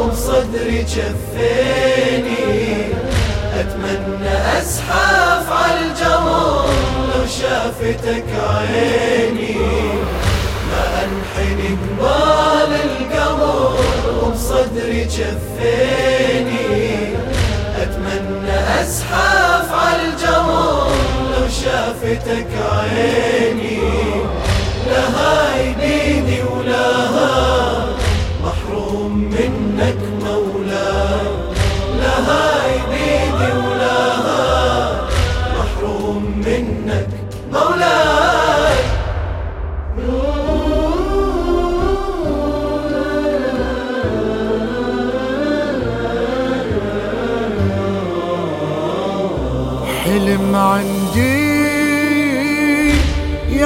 وبصدري جفيني. أتمنى أزحف على الجمر لو شافتك عيني. جفيني. أتمنى أزحف على الجمر لو شافتك عيني. لهاي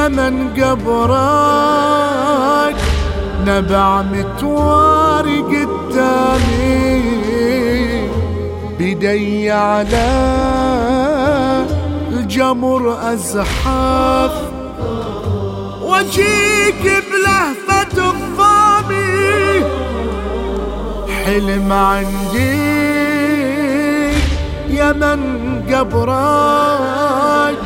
من قبرك. نبع متواري قدامي. بدي على الجمر أزحف. واجيك بلهفة الضامي حلم عندي يا من قبرك.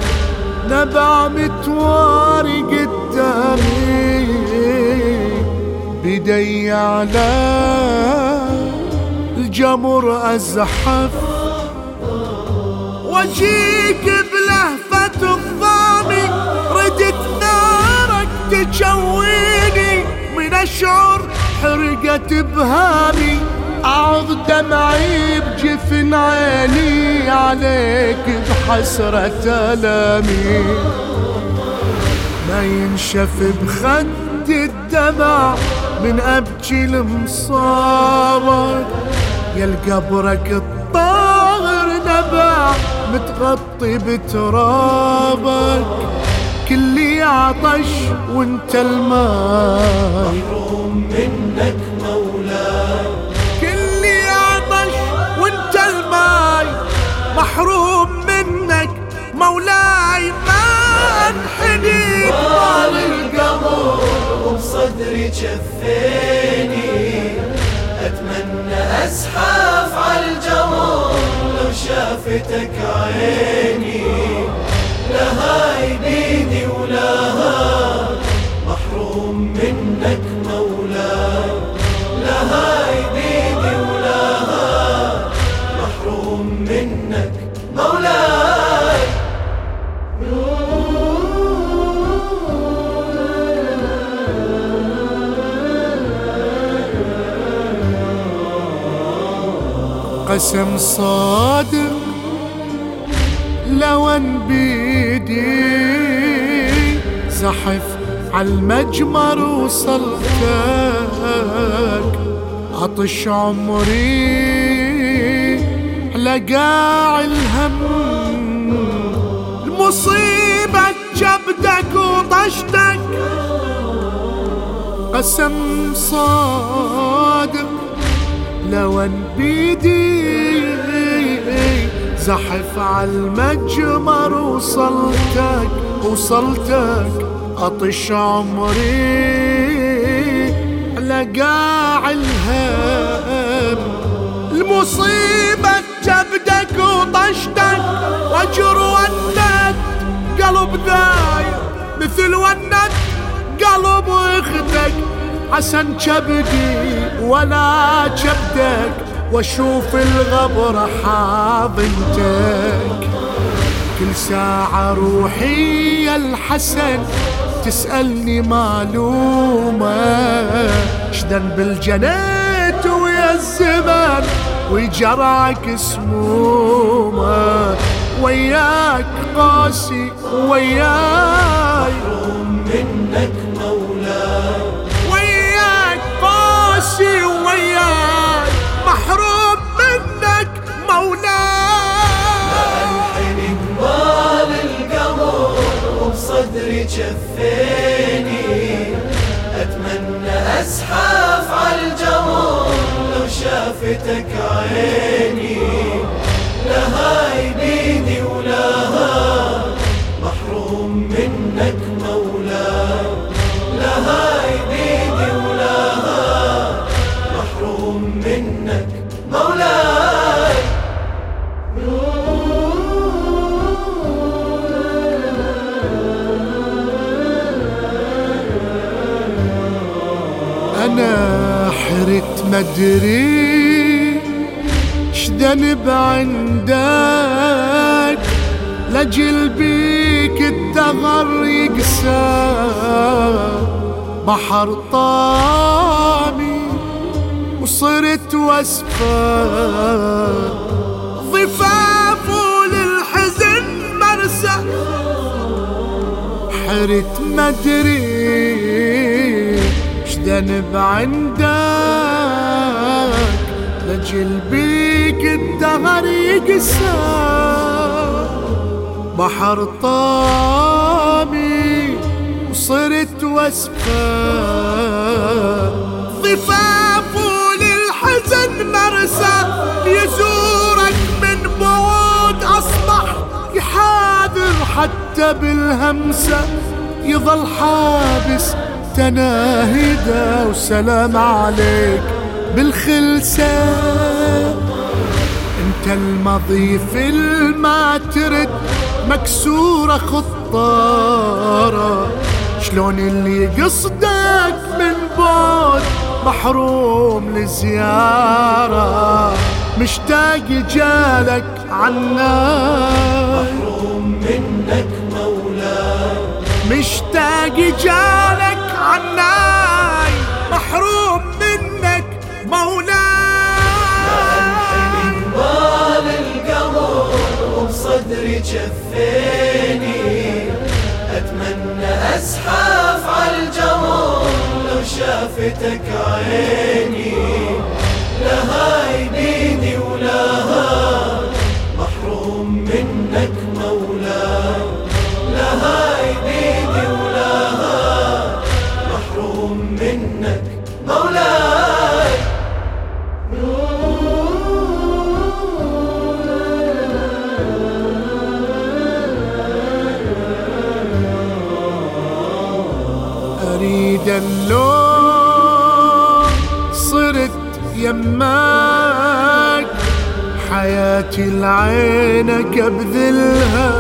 نبع متواري قدامي. بدي على الجمر أزحف. وأجيك بلهفة الضامي. ردت نارك تجويني. من أشعر حرقت بهامي. أعظ دمعي بجفن عيني عليك بحسرة ألامي. ما ينشف بخد الدمع من أبكي المصابر. يا القبرك الطاهر نبع متغطي بترابك. كلي عطش وأنت الماء محروم منك محروم منك مولاي ما أنحني. طال القمر وبصدري جفيني. أتمنى أزحف على الجمر لو شافتك عيني. لهاي بيدي ولها محروم قسم صادق لو أن بيدي زحف عالمجمر وصلتك. عطش عمري لقاع الهم. المصيبة جبدك وطشتك. قسم صادق لو ان بيدي زحف عالمجمر وصلتك وصلتك أطش عمري. لقاع الهم المصيبة جبدك وطشتك. وجر ونت قلب ذاير مثل ونت قلب أختك حسن كبدي ولا كبدك واشوف الغبر حاضنتك. كل ساعة روحي يا الحسن تسألني معلومة. شدن بالجنات ويا الزمن وجرعك سمومة. وياك قاسي وياي. منك وبصدري جفيني. أتمنى ازحف على الجمر لو شافتك عيني. لها بيدي ولها محروم منك مولا لها بيدي ولها محروم منك مولاي. حرت مدري شذنب عندك؟ لجل بيك الدغر يقسى. بحر طامي وصرت واسفة ضفاف للحزن مرسى. حرت مدري. شذنب عندك لجل بيك الدهر يقسى بحر طامي وصرت واسفة. ضفاف للحزن مرسى يزورك من بعود أصبح يحاذر حتى بالهمسة. يظل حابس تناهدا وسلام عليك بالخلسة. انت المضيف الما ترد مكسورة خطارة. شلون اللي قصدك من بعد محروم لزيارة. مشتاق جالك عنا. محروم منك مولا مشتاق جالك عناي محروم منك مولاي. بال القمر وبصدري جفيني أتمنى ازحف عالجمر لو شافتك عيني. لها بيدي ولها اللون صرت يماك حياتي لعينك ابذلها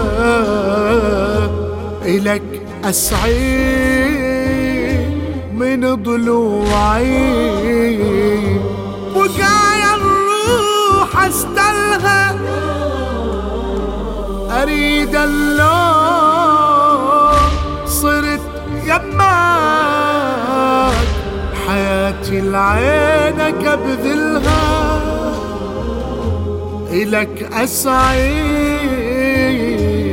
الك أسعي من ضلوعي. وقايا الروح استلها أريد اللون حياتي لعينك ابذلها الك أسعي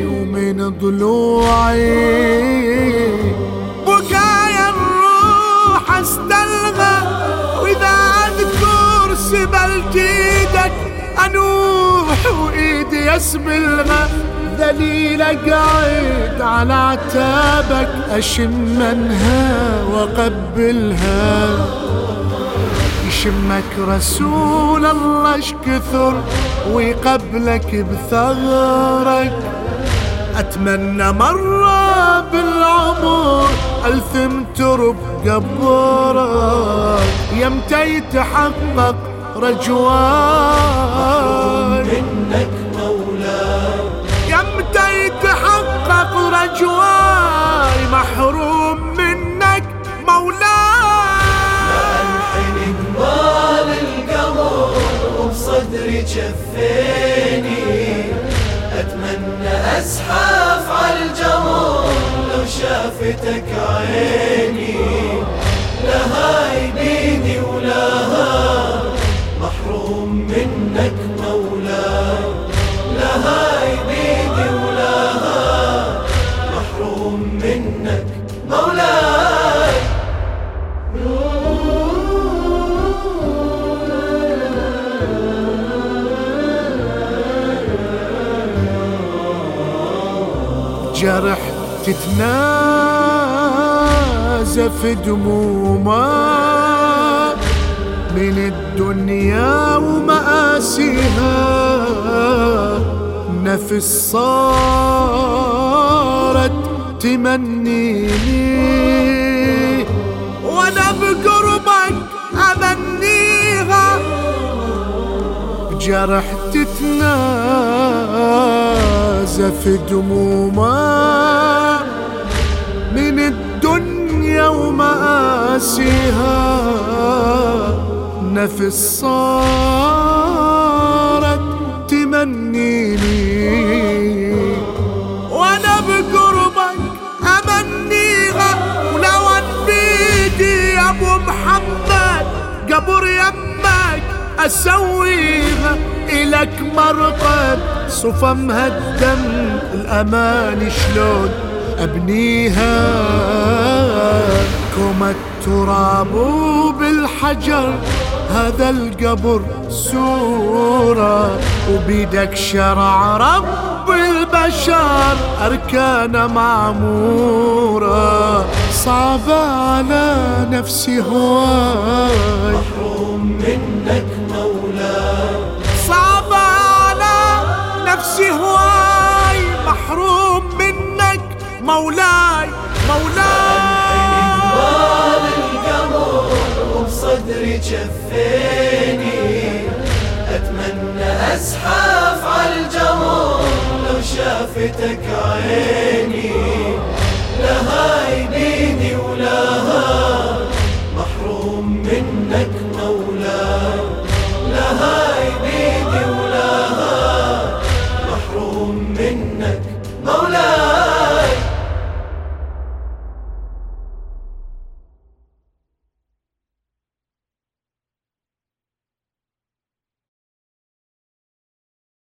ومن ضلوعي. بقايا الروح أستلغى وإذا أذكر سبلت إيدك أنوح وإيدي اسبلها ذليل قاعد على عتابك أشمنها وأقبلها. يشمك رسول الله اش كثر ويقبلك بثغرك. أتمنى مرة بالعمر ألثم ترب قبرك. يمتى يتحقق رجواك؟ عيني لها بيدي ولها محروم منك مولا لها بيدي ولها محروم منك مولاي جرح تتنازف دمومه من الدنيا ومآسيها. نفس صارت تمنيني. وأنا بقربك أمنيها. بجرح تتنازف دمومها. ومآسيها نفس صارت تمنيني. وأنا بقربك أمنيها ولو بيدي يا أبو محمد قبر يمك أسويها. إلك مرقد صفا مهدم الأمان شلون أبنيها؟ التراب بالحجر هذا القبر سورة وبيدك شرع رب البشر أركان معمورة صعبة على نفسي هواي. محروم منك مولاي صعبة على نفسي هواي. محروم منك مولاي. وبصدري جفيني. أتمنى أزحف على الجمر لو شافتك عيني. لها